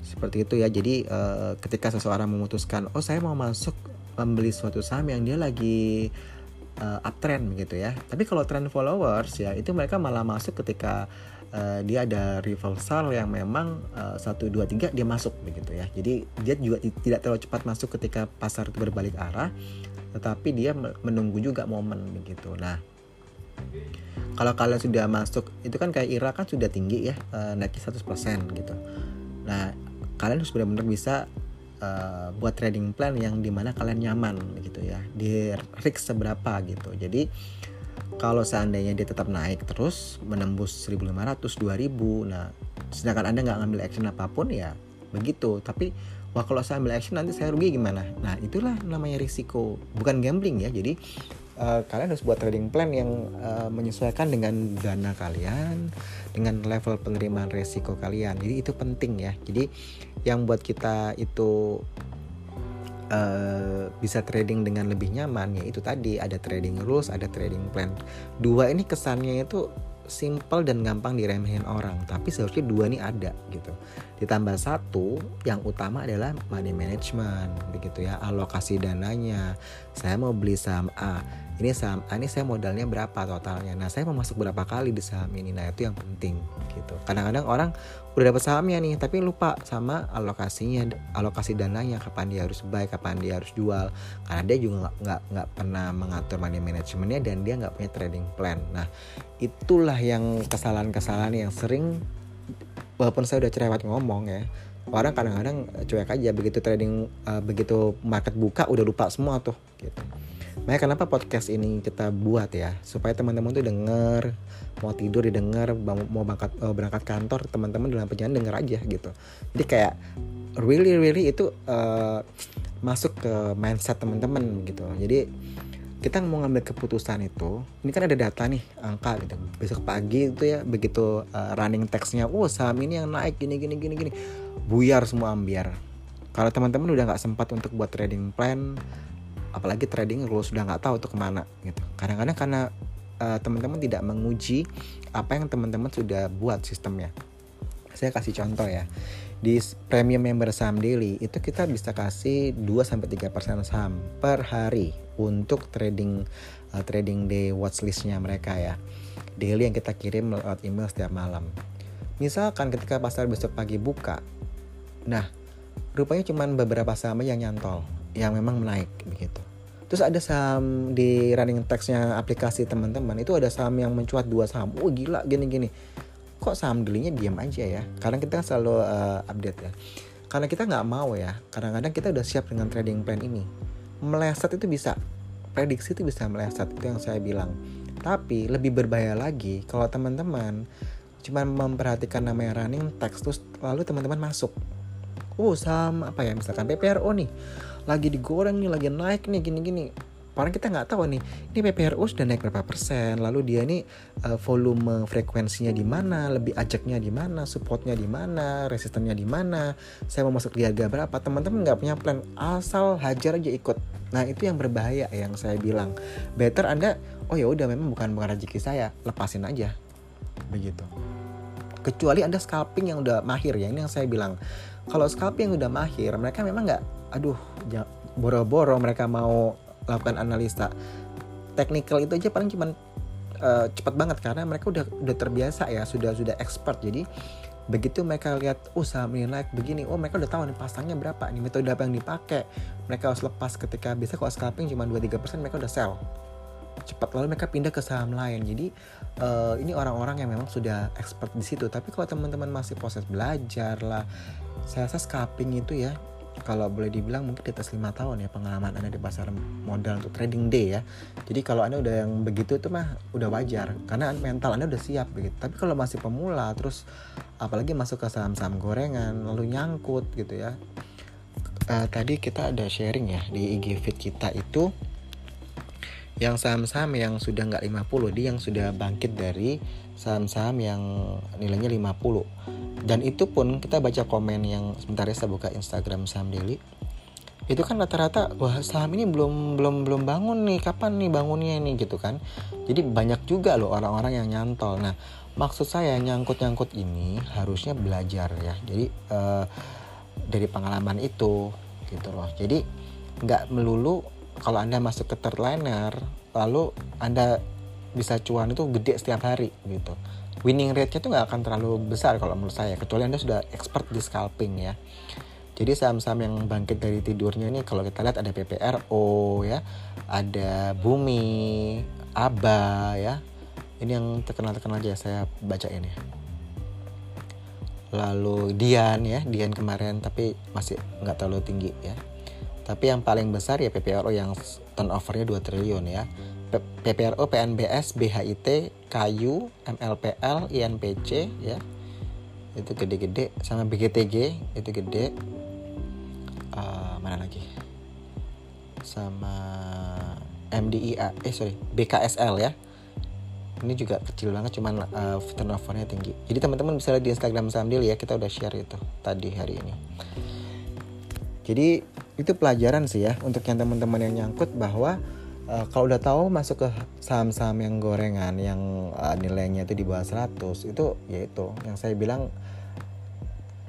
Seperti itu ya. Jadi uh, ketika seseorang memutuskan oh saya mau masuk membeli suatu saham yang dia lagi uh, uptrend gitu ya. Tapi kalau trend followers ya itu mereka malah masuk ketika uh, dia ada reversal yang memang eh, satu dua tiga dia masuk begitu ya. Jadi dia juga tidak terlalu cepat masuk ketika pasar itu berbalik arah, tetapi dia menunggu juga momen begitu. Nah, kalau kalian sudah masuk itu kan kayak IRA kan sudah tinggi ya uh, naiknya 100% gitu. Nah, kalian harus benar-benar bisa uh, buat trading plan yang di mana kalian nyaman gitu ya di risk seberapa gitu jadi kalau seandainya dia tetap naik terus menembus 1500 2000 nah sedangkan anda nggak ngambil action apa pun ya begitu. Tapi wah kalau saya ambil action nanti saya rugi gimana? Nah itulah namanya risiko bukan gambling ya. Jadi uh, kalian harus buat trading plan yang uh, menyesuaikan dengan dana kalian dengan level penerimaan resiko kalian. Jadi itu penting ya. Jadi yang buat kita itu uh, bisa trading dengan lebih nyaman ya itu tadi. Ada trading rules ada trading plan. Dua ini kesannya itu simple dan gampang diremehin orang tapi seharusnya dua ini ada gitu. Ditambah satu yang utama adalah money management begitu ya alokasi dananya. Saya mau beli saham A ini saham A ini saya modalnya berapa totalnya? Nah saya mau masuk berapa kali di saham ini? Nah itu yang penting gitu. Kadang-kadang orang udah dapat sahamnya nih tapi lupa sama alokasinya alokasi dananya kapan dia harus buy kapan dia harus jual. Karena dia juga nggak nggak pernah mengatur money managementnya dan dia nggak punya trading plan. Nah itulah yang kesalahan-kesalahan yang sering walaupun saya udah cerewet ngomong ya orang kadang-kadang cuek aja. Begitu trading uh, begitu market buka udah lupa semua tuh gitu Makanya kenapa podcast ini kita buat ya supaya teman-teman tuh denger mau tidur didengar mau berangkat uh, berangkat kantor teman-teman dalam perjalanan denger aja gitu. Jadi kayak really really itu uh, masuk ke mindset teman-teman gitu. Jadi kita mau ngambil keputusan itu ini kan ada data nih angka gitu besok pagi itu ya begitu uh, running textnya oh saham ini yang naik gini gini gini gini buyar semua ambiar kalau teman-teman udah nggak sempat untuk buat trading plan apalagi trading kalau sudah nggak tahu tuh ke mana gitu. Kadang-kadang karena uh, teman-teman tidak menguji apa yang teman-teman sudah buat sistemnya. Saya kasih contoh ya di premium member saham daily itu kita bisa kasih 2 sampai 3% saham per hari untuk trading uh, trading day watchlistnya mereka ya. Daily yang kita kirim lewat email setiap malam. Misalkan ketika pasar besok pagi buka nah rupanya cuma beberapa saham yang nyantol yang memang menaik begitu. Terus ada saham di running textnya aplikasi teman-teman itu ada saham yang mencuat dua saham. Oh gila gini-gini. Kok saham delinya diam aja ya? Karena kita kan selalu uh, update ya. Karena kita nggak mau ya. Kadang-kadang kita udah siap dengan trading plan ini. Meleset itu bisa. Prediksi itu bisa meleset. Itu yang saya bilang. Tapi lebih berbahaya lagi kalau teman-teman cuma memperhatikan namanya running text terus lalu teman-teman masuk. Oh saham apa ya misalkan PPRO nih lagi digoreng nih lagi naik nih gini-gini Padahal kita nggak tahu nih, ini PPRO sudah naik berapa persen, lalu dia nih uh, volume frekuensinya di mana, lebih ajaknya di mana, supportnya di mana, resistennya di mana, saya mau masuk di harga berapa, teman-teman nggak punya plan, asal hajar aja ikut. Nah itu yang berbahaya yang saya bilang. Better anda, oh ya udah memang bukan bukan rezeki saya, lepasin aja, begitu. Kecuali anda scalping yang udah mahir ya, ini yang saya bilang. Kalau scalping yang udah mahir, mereka memang nggak, aduh, boro-boro mereka mau lakukan analisa. Technical itu aja paling cuman uh, cepat banget karena mereka udah udah terbiasa ya sudah sudah expert. Jadi begitu mereka lihat oh saham begini oh mereka udah tahu nih pasangnya berapa nih metode apa yang dipakai. Mereka harus lepas ketika bisa kalau scalping cuma 2-3% mereka udah sell cepat lalu mereka pindah ke saham lain. Jadi uh, ini orang-orang yang memang sudah expert di situ. Tapi kalau teman-teman masih proses belajar lah saya rasa scalping itu ya kalau boleh dibilang mungkin di atas lima tahun ya pengalaman anda di pasar modal untuk trading day ya. Jadi kalau anda udah yang begitu itu mah udah wajar karena mental anda udah siap begitu. Tapi kalau masih pemula terus apalagi masuk ke saham-saham gorengan lalu nyangkut gitu ya. Uh, tadi kita ada sharing ya di IG feed kita itu yang saham-saham yang sudah nggak 50 dia yang sudah bangkit dari saham-saham yang nilainya 50 dan itu pun kita baca komen yang sebentar ya saya buka Instagram saham daily. Itu kan rata-rata wah saham ini belum belum belum bangun nih. Kapan nih bangunnya nih gitu kan. Jadi banyak juga loh orang-orang yang nyantol. Nah maksud saya nyangkut-nyangkut ini harusnya belajar ya. Jadi uh, dari pengalaman itu gitu loh. Jadi nggak melulu kalau anda masuk ke third liner lalu anda bisa cuan itu gede setiap hari gitu. Winning rate-nya tuh nggak akan terlalu besar kalau menurut saya kecuali anda sudah expert di scalping ya. Jadi saham-saham yang bangkit dari tidurnya ini kalau kita lihat ada PPRO ya ada Bumi Aba ya. Ini yang terkenal-terkenal aja saya bacain ya. Lalu Dian ya Dian kemarin tapi masih nggak terlalu tinggi ya tapi yang paling besar ya PPRO yang turnovernya 2 triliun ya. PPRO, PNBS, BHIT, Kayu, MLPL, INPC ya. Itu gede-gede sama BGTG itu gede. Uh, mana lagi? Sama MDIA eh sorry BKSL ya ini juga kecil banget cuman uh, turnovernya tinggi jadi teman-teman bisa lihat di Instagram Samdil ya kita udah share itu tadi hari ini jadi itu pelajaran sih ya untuk yang teman-teman yang nyangkut bahwa uh, kalau udah tahu masuk ke saham-saham yang gorengan yang uh, nilainya itu di bawah 100 itu ya itu. Yang saya bilang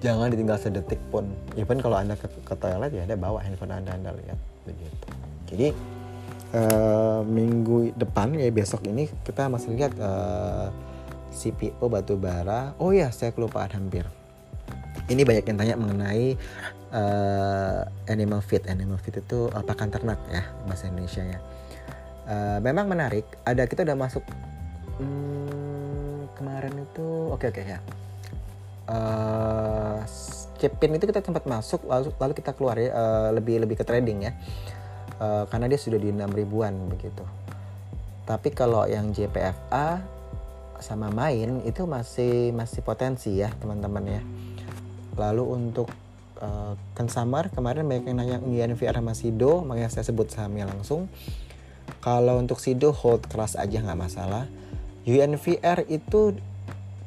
jangan ditinggal sedetik pun. Even kalau anda ke, ke toilet ya anda bawa handphone anda anda lihat. Begitu. Jadi uh, minggu depan ya besok ini kita masih lihat uh, CPO batubara oh ya saya kelupaan hampir. Ini banyak yang tanya mengenai uh, animal feed. Animal feed itu uh, pakan ternak ya bahasa Indonesia nya uh, memang menarik. Ada kita udah masuk hmm, kemarin itu oke okay, oke okay, ya. Uh, Cepin itu kita sempat masuk lalu lalu kita keluar ya uh, lebih lebih ke trading ya. Uh, karena dia sudah di 6 ribuan begitu. Tapi kalau yang JPFA sama main itu masih masih potensi ya teman-teman ya. Lalu untuk uh, Kensamar kemarin banyak yang nanya INVR sama Sido. Makanya saya sebut sahamnya langsung. Kalau untuk Sido hold keras aja nggak masalah. UNVR itu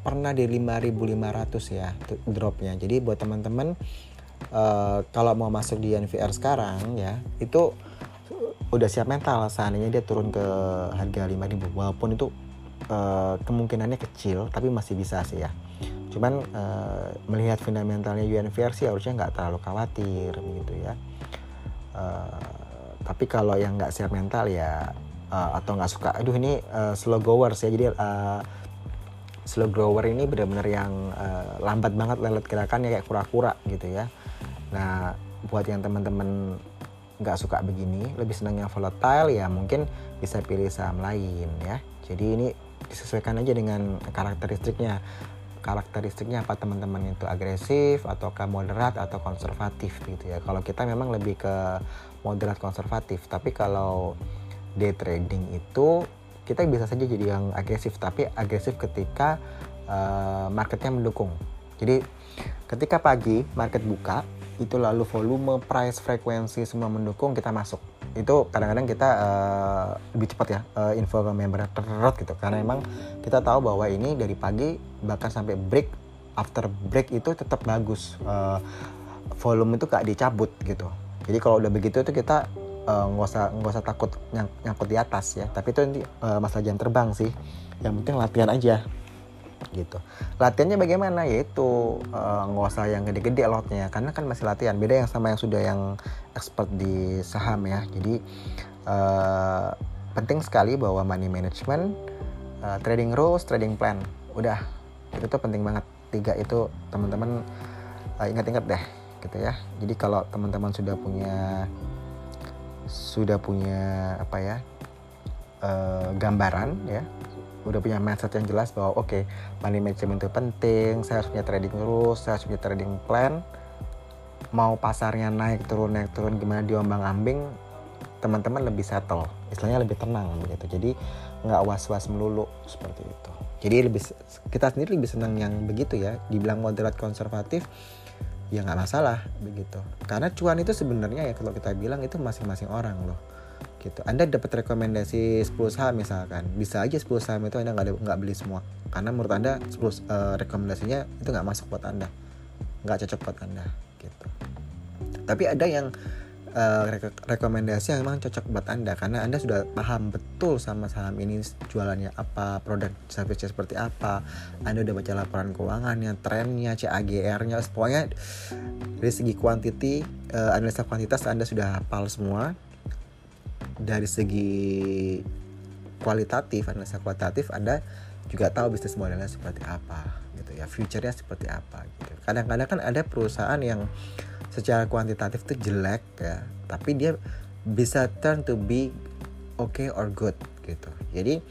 pernah di 5500 ya dropnya. Jadi buat teman-teman uh, kalau mau masuk di UNVR sekarang ya itu udah siap mental. Seandainya dia turun ke harga 5000 walaupun itu uh, kemungkinannya kecil tapi masih bisa sih ya cuman uh, melihat fundamentalnya UNVR sih harusnya nggak terlalu khawatir gitu ya. Uh, tapi kalau yang nggak siap mental ya uh, atau nggak suka aduh ini uh, slow goers ya jadi uh, slow grower ini benar-benar yang uh, lambat banget lelet gerakannya kayak kura-kura gitu ya. Nah buat yang teman-teman nggak suka begini lebih senang yang volatile ya mungkin bisa pilih saham lain ya. Jadi ini disesuaikan aja dengan karakteristiknya karakteristiknya apa? Teman-teman itu agresif ataukah moderat atau konservatif gitu ya. Kalau kita memang lebih ke moderat konservatif. Tapi kalau day trading itu kita bisa saja jadi yang agresif. Tapi agresif ketika uh, marketnya mendukung. Jadi ketika pagi market buka itu lalu volume price frekuensi semua mendukung kita masuk itu kadang-kadang kita uh, lebih cepat ya uh, info ke member terus gitu. Karena emang kita tahu bahwa ini dari pagi bahkan sampai break after break itu tetap bagus. Uh, volume itu gak dicabut gitu. Jadi kalau udah begitu itu kita nggak uh, usah nggak usah takut nyang, nyangkut di atas ya. Tapi itu nanti uh, masalah jam terbang sih. Yang penting latihan aja gitu. Latihannya bagaimana? Yaitu nggak uh, usah yang gede-gede lotnya karena kan masih latihan. Beda yang sama yang sudah yang expert di saham ya. Jadi uh, penting sekali bahwa money management uh, trading rules trading plan. Udah itu tuh penting banget. Tiga itu teman-teman uh, ingat-ingat deh gitu ya. Jadi kalau teman-teman sudah punya sudah punya apa ya uh, gambaran ya udah punya mindset yang jelas bahwa oke okay, money management itu penting saya harus punya trading rules saya harus punya trading plan. Mau pasarnya naik turun naik turun gimana diombang ambing teman-teman lebih settle. Istilahnya lebih tenang begitu. Jadi nggak was-was melulu seperti itu. Jadi lebih kita sendiri lebih senang yang begitu ya. Dibilang moderat konservatif ya nggak masalah begitu. Karena cuan itu sebenarnya ya kalau kita bilang itu masing-masing orang loh gitu. Anda dapat rekomendasi 10 saham misalkan. Bisa aja 10 saham itu anda nggak beli semua. Karena menurut anda 10 uh, eh, rekomendasinya itu nggak masuk buat anda. Nggak cocok buat anda gitu. Tapi ada yang uh, rekomendasi yang memang cocok buat Anda. Karena Anda sudah paham betul sama saham ini jualannya apa, produk service seperti apa. Anda udah baca laporan keuangannya, trennya, CAGR-nya, pokoknya dari segi kuantiti, uh, analisa kuantitas Anda sudah hafal semua. Dari segi kualitatif, analisa kualitatif Anda juga tahu bisnis modelnya seperti apa gitu ya, future-nya seperti apa gitu. Kadang-kadang kan ada perusahaan yang secara kuantitatif itu jelek ya. Tapi dia bisa turn to be okay or good gitu. Jadi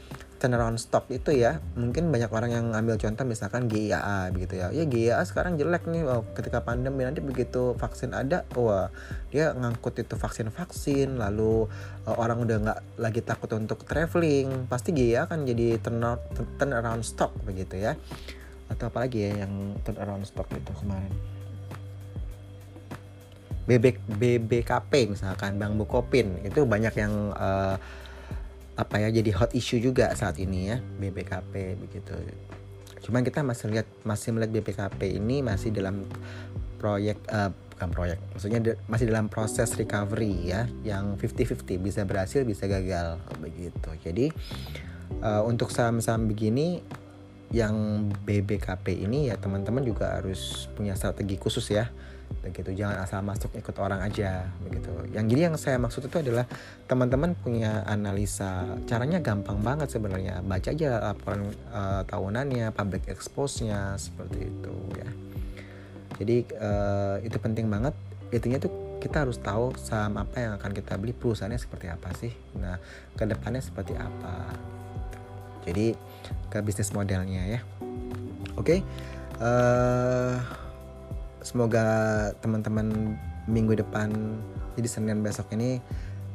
turnaround stock itu ya. Mungkin banyak orang yang ambil contoh misalkan GIA begitu ya. Ya GIA sekarang jelek nih oh, ketika pandemi nanti begitu vaksin ada wah dia ngangkut itu vaksin vaksin lalu uh, orang udah nggak lagi takut untuk traveling pasti GIA akan jadi turn, turn around stock begitu ya. Atau apalagi ya yang turn around stock itu kemarin? BB, BBKP misalkan Bang Bukopin. Itu banyak yang uh, apa ya jadi hot issue juga saat ini ya BBKP begitu. Cuman kita masih lihat masih melihat BBKP ini masih dalam proyek uh, bukan proyek, maksudnya de, masih dalam proses recovery ya yang 50-50 bisa berhasil bisa gagal begitu. Jadi uh, untuk saham-saham begini yang BBKP ini ya teman-teman juga harus punya strategi khusus ya begitu jangan asal masuk ikut orang aja begitu. Yang jadi yang saya maksud itu adalah teman-teman punya analisa caranya gampang banget sebenarnya. Baca aja laporan uh, tahunannya public expose-nya seperti itu ya. Jadi uh, itu penting banget. Intinya tuh kita harus tahu saham apa yang akan kita beli perusahaannya seperti apa sih. Nah ke depannya seperti apa. Jadi ke bisnis modelnya ya. Oke okay. uh, eh, semoga teman-teman minggu depan jadi Senin besok ini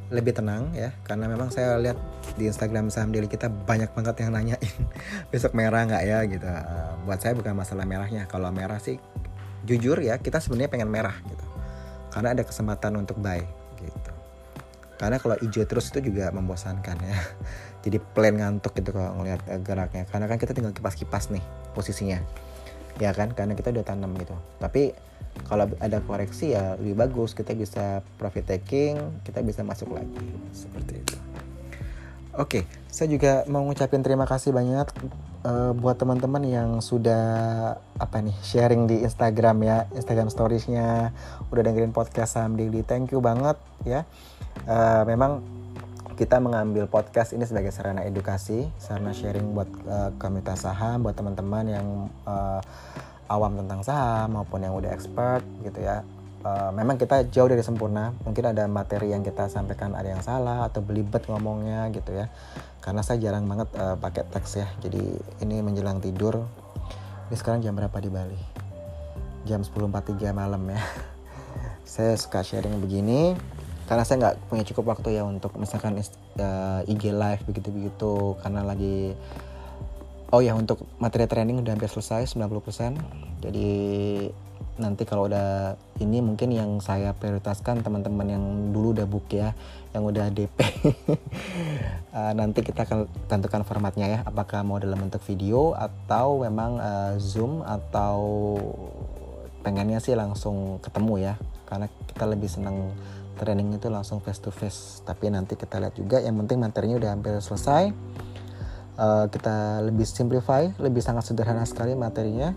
lebih tenang ya. Karena memang saya lihat di Instagram saham daily kita banyak banget yang nanyain [laughs] besok merah nggak ya? gitu. Uh, buat saya bukan masalah merahnya. Kalau merah sih jujur ya kita sebenarnya pengen merah gitu. Karena ada kesempatan untuk buy gitu. Karena kalau hijau terus itu juga membosankan ya. [laughs] Jadi plain ngantuk gitu kalau ngelihat eh, geraknya. Karena kan kita tinggal kipas-kipas nih posisinya ya kan karena kita udah tanam gitu. Tapi kalau ada koreksi ya lebih bagus kita bisa profit taking kita bisa masuk lagi. Seperti itu. Oke saya juga mau ngucapin terima kasih banyak uh, buat teman-teman yang sudah apa nih sharing di Instagram ya Instagram storiesnya. Udah dengerin podcast saham daily thank you banget ya. Uh, memang kita mengambil podcast ini sebagai sarana edukasi, sarana sharing buat uh, komunitas saham, buat teman-teman yang uh, awam tentang saham maupun yang udah expert gitu ya. Uh, memang kita jauh dari sempurna, mungkin ada materi yang kita sampaikan ada yang salah atau belibet ngomongnya gitu ya. Karena saya jarang banget uh, pakai teks ya, jadi ini menjelang tidur. Ini sekarang jam berapa di Bali? Jam 10.43 malam ya. [laughs] saya suka sharing begini karena saya nggak punya cukup waktu ya untuk misalkan uh, eh, IG live begitu-begitu. Karena lagi oh ya untuk materi training udah hampir selesai 90% jadi nanti kalau udah ini mungkin yang saya prioritaskan teman-teman yang dulu udah book ya yang udah DP uh, [laughs] nanti kita akan tentukan formatnya ya apakah mau dalam bentuk video atau memang uh, zoom atau pengennya sih langsung ketemu ya. Karena kita lebih senang training itu langsung face to face. Tapi nanti kita lihat juga yang penting materinya udah hampir selesai. Uh, kita lebih simplify lebih sangat sederhana sekali materinya.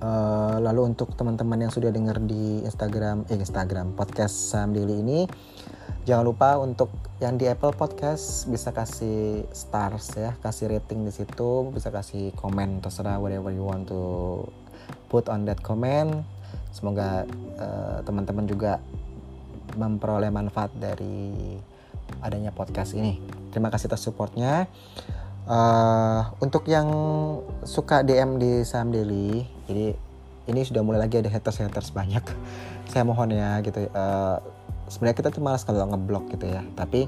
Uh, lalu untuk teman-teman yang sudah dengar di Instagram, eh Instagram podcast Sam Daily ini, jangan lupa untuk yang di Apple Podcast bisa kasih stars ya, kasih rating di situ, bisa kasih komen terserah whatever you want to put on that comment. Semoga uh, teman-teman juga memperoleh manfaat dari adanya podcast ini. Terima kasih atas supportnya. Uh, untuk yang suka DM di Sam Daily, jadi ini sudah mulai lagi ada haters haters banyak. [laughs] Saya mohon ya gitu. Uh, Sebenarnya kita tuh malas kalau ngeblok gitu ya. Tapi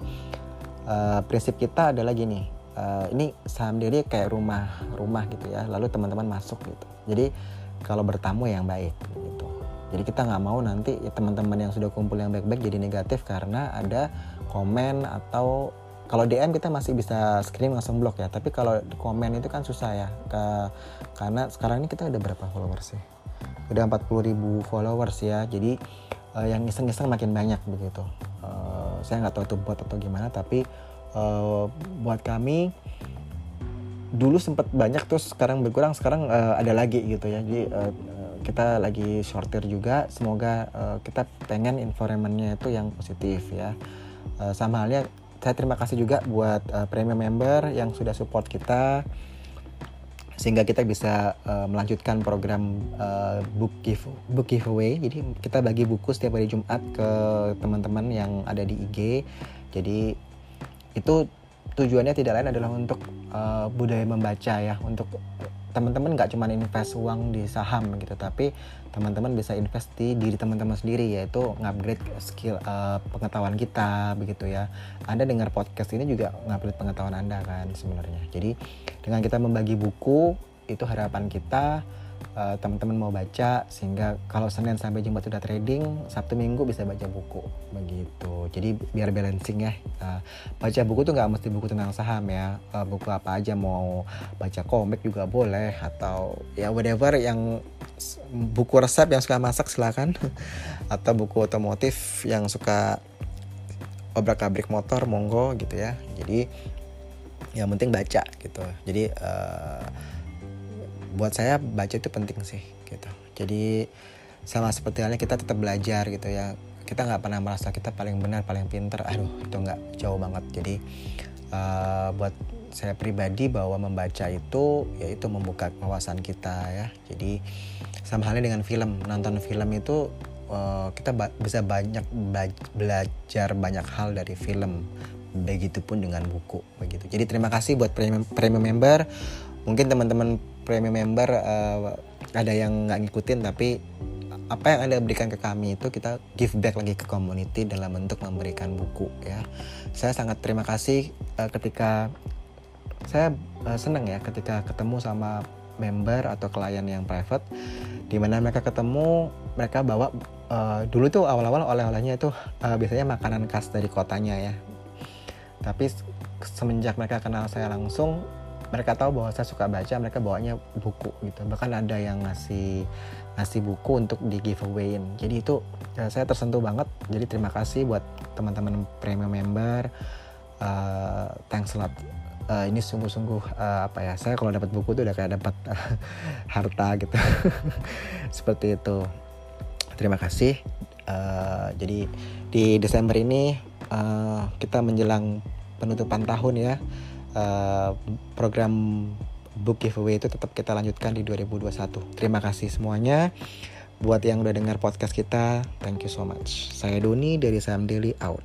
uh, prinsip kita adalah gini. Uh, ini Sam Daily kayak rumah rumah gitu ya. Lalu teman-teman masuk gitu. Jadi kalau bertamu yang baik gitu. Jadi kita nggak mau nanti ya, teman-teman yang sudah kumpul yang baik-baik jadi negatif karena ada komen atau kalau DM kita masih bisa screen langsung blok ya. Tapi kalau komen itu kan susah ya ke, karena sekarang ini kita udah berapa followers sih? Udah 40 ribu followers ya. Jadi uh, yang iseng-iseng makin banyak begitu. Uh, saya nggak tahu itu buat atau gimana tapi uh, buat kami dulu sempat banyak terus sekarang berkurang sekarang uh, ada lagi gitu ya. Jadi uh, kita lagi shorter juga semoga uh, kita pengen environmentnya itu yang positif ya uh, sama halnya saya terima kasih juga buat uh, premium member yang sudah support kita sehingga kita bisa uh, melanjutkan program uh, book give book giveaway. Jadi kita bagi buku setiap hari Jumat ke teman-teman yang ada di IG. Jadi itu tujuannya tidak lain adalah untuk uh, budaya membaca ya, untuk teman-teman nggak cuma invest uang di saham gitu tapi teman-teman bisa invest di diri teman-teman sendiri yaitu ngupgrade skill uh, pengetahuan kita begitu ya. Anda dengar podcast ini juga ngupgrade pengetahuan anda kan sebenarnya. Jadi dengan kita membagi buku itu harapan kita uh, teman-teman mau baca sehingga kalau Senin sampai Jumat sudah trading Sabtu Minggu bisa baca buku. Begitu. Jadi biar balancing ya. Uh, baca buku tuh nggak mesti buku tentang saham ya. Uh, buku apa aja mau baca komik juga boleh atau ya whatever yang buku resep yang suka masak silakan. [laughs] Atau buku otomotif yang suka obrak abrik motor monggo gitu ya. Jadi yang penting baca gitu. Jadi uh, buat saya baca itu penting sih gitu. Jadi sama seperti halnya kita tetap belajar gitu ya. Kita nggak pernah merasa kita paling benar paling pinter. Aduh itu nggak jauh banget. Jadi uh, buat saya pribadi bahwa membaca itu yaitu membuka wawasan kita ya. Jadi sama halnya dengan film. Nonton film itu uh, kita ba bisa banyak belajar banyak hal dari film. Begitupun dengan buku begitu. Jadi terima kasih buat premium, premium member. Mungkin teman-teman premium member uh, ada yang nggak ngikutin tapi apa yang anda berikan ke kami itu kita give back lagi ke community dalam bentuk memberikan buku ya. Saya sangat terima kasih uh, ketika saya uh, senang ya ketika ketemu sama member atau klien yang private di mana mereka ketemu mereka bawa uh, dulu tuh awal-awal oleh-olehnya itu uh, biasanya makanan khas dari kotanya ya. Tapi semenjak mereka kenal saya langsung mereka tahu bahwa saya suka baca mereka bawanya buku gitu. Bahkan ada yang ngasih ngasih buku untuk di giveawayin. Jadi itu ya, saya tersentuh banget. Jadi terima kasih buat teman-teman premium member. Uh, thanks a lot. Uh, ini sungguh-sungguh uh, apa ya saya kalau dapat buku tuh udah kayak dapat uh, [laughs] harta gitu. [laughs] Seperti itu. Terima kasih. Uh, jadi di Desember ini uh, kita menjelang penutupan tahun ya uh, program book giveaway itu tetap kita lanjutkan di 2021. Terima kasih semuanya. Buat yang udah dengar podcast kita, thank you so much. Saya Doni dari Sam Daily out.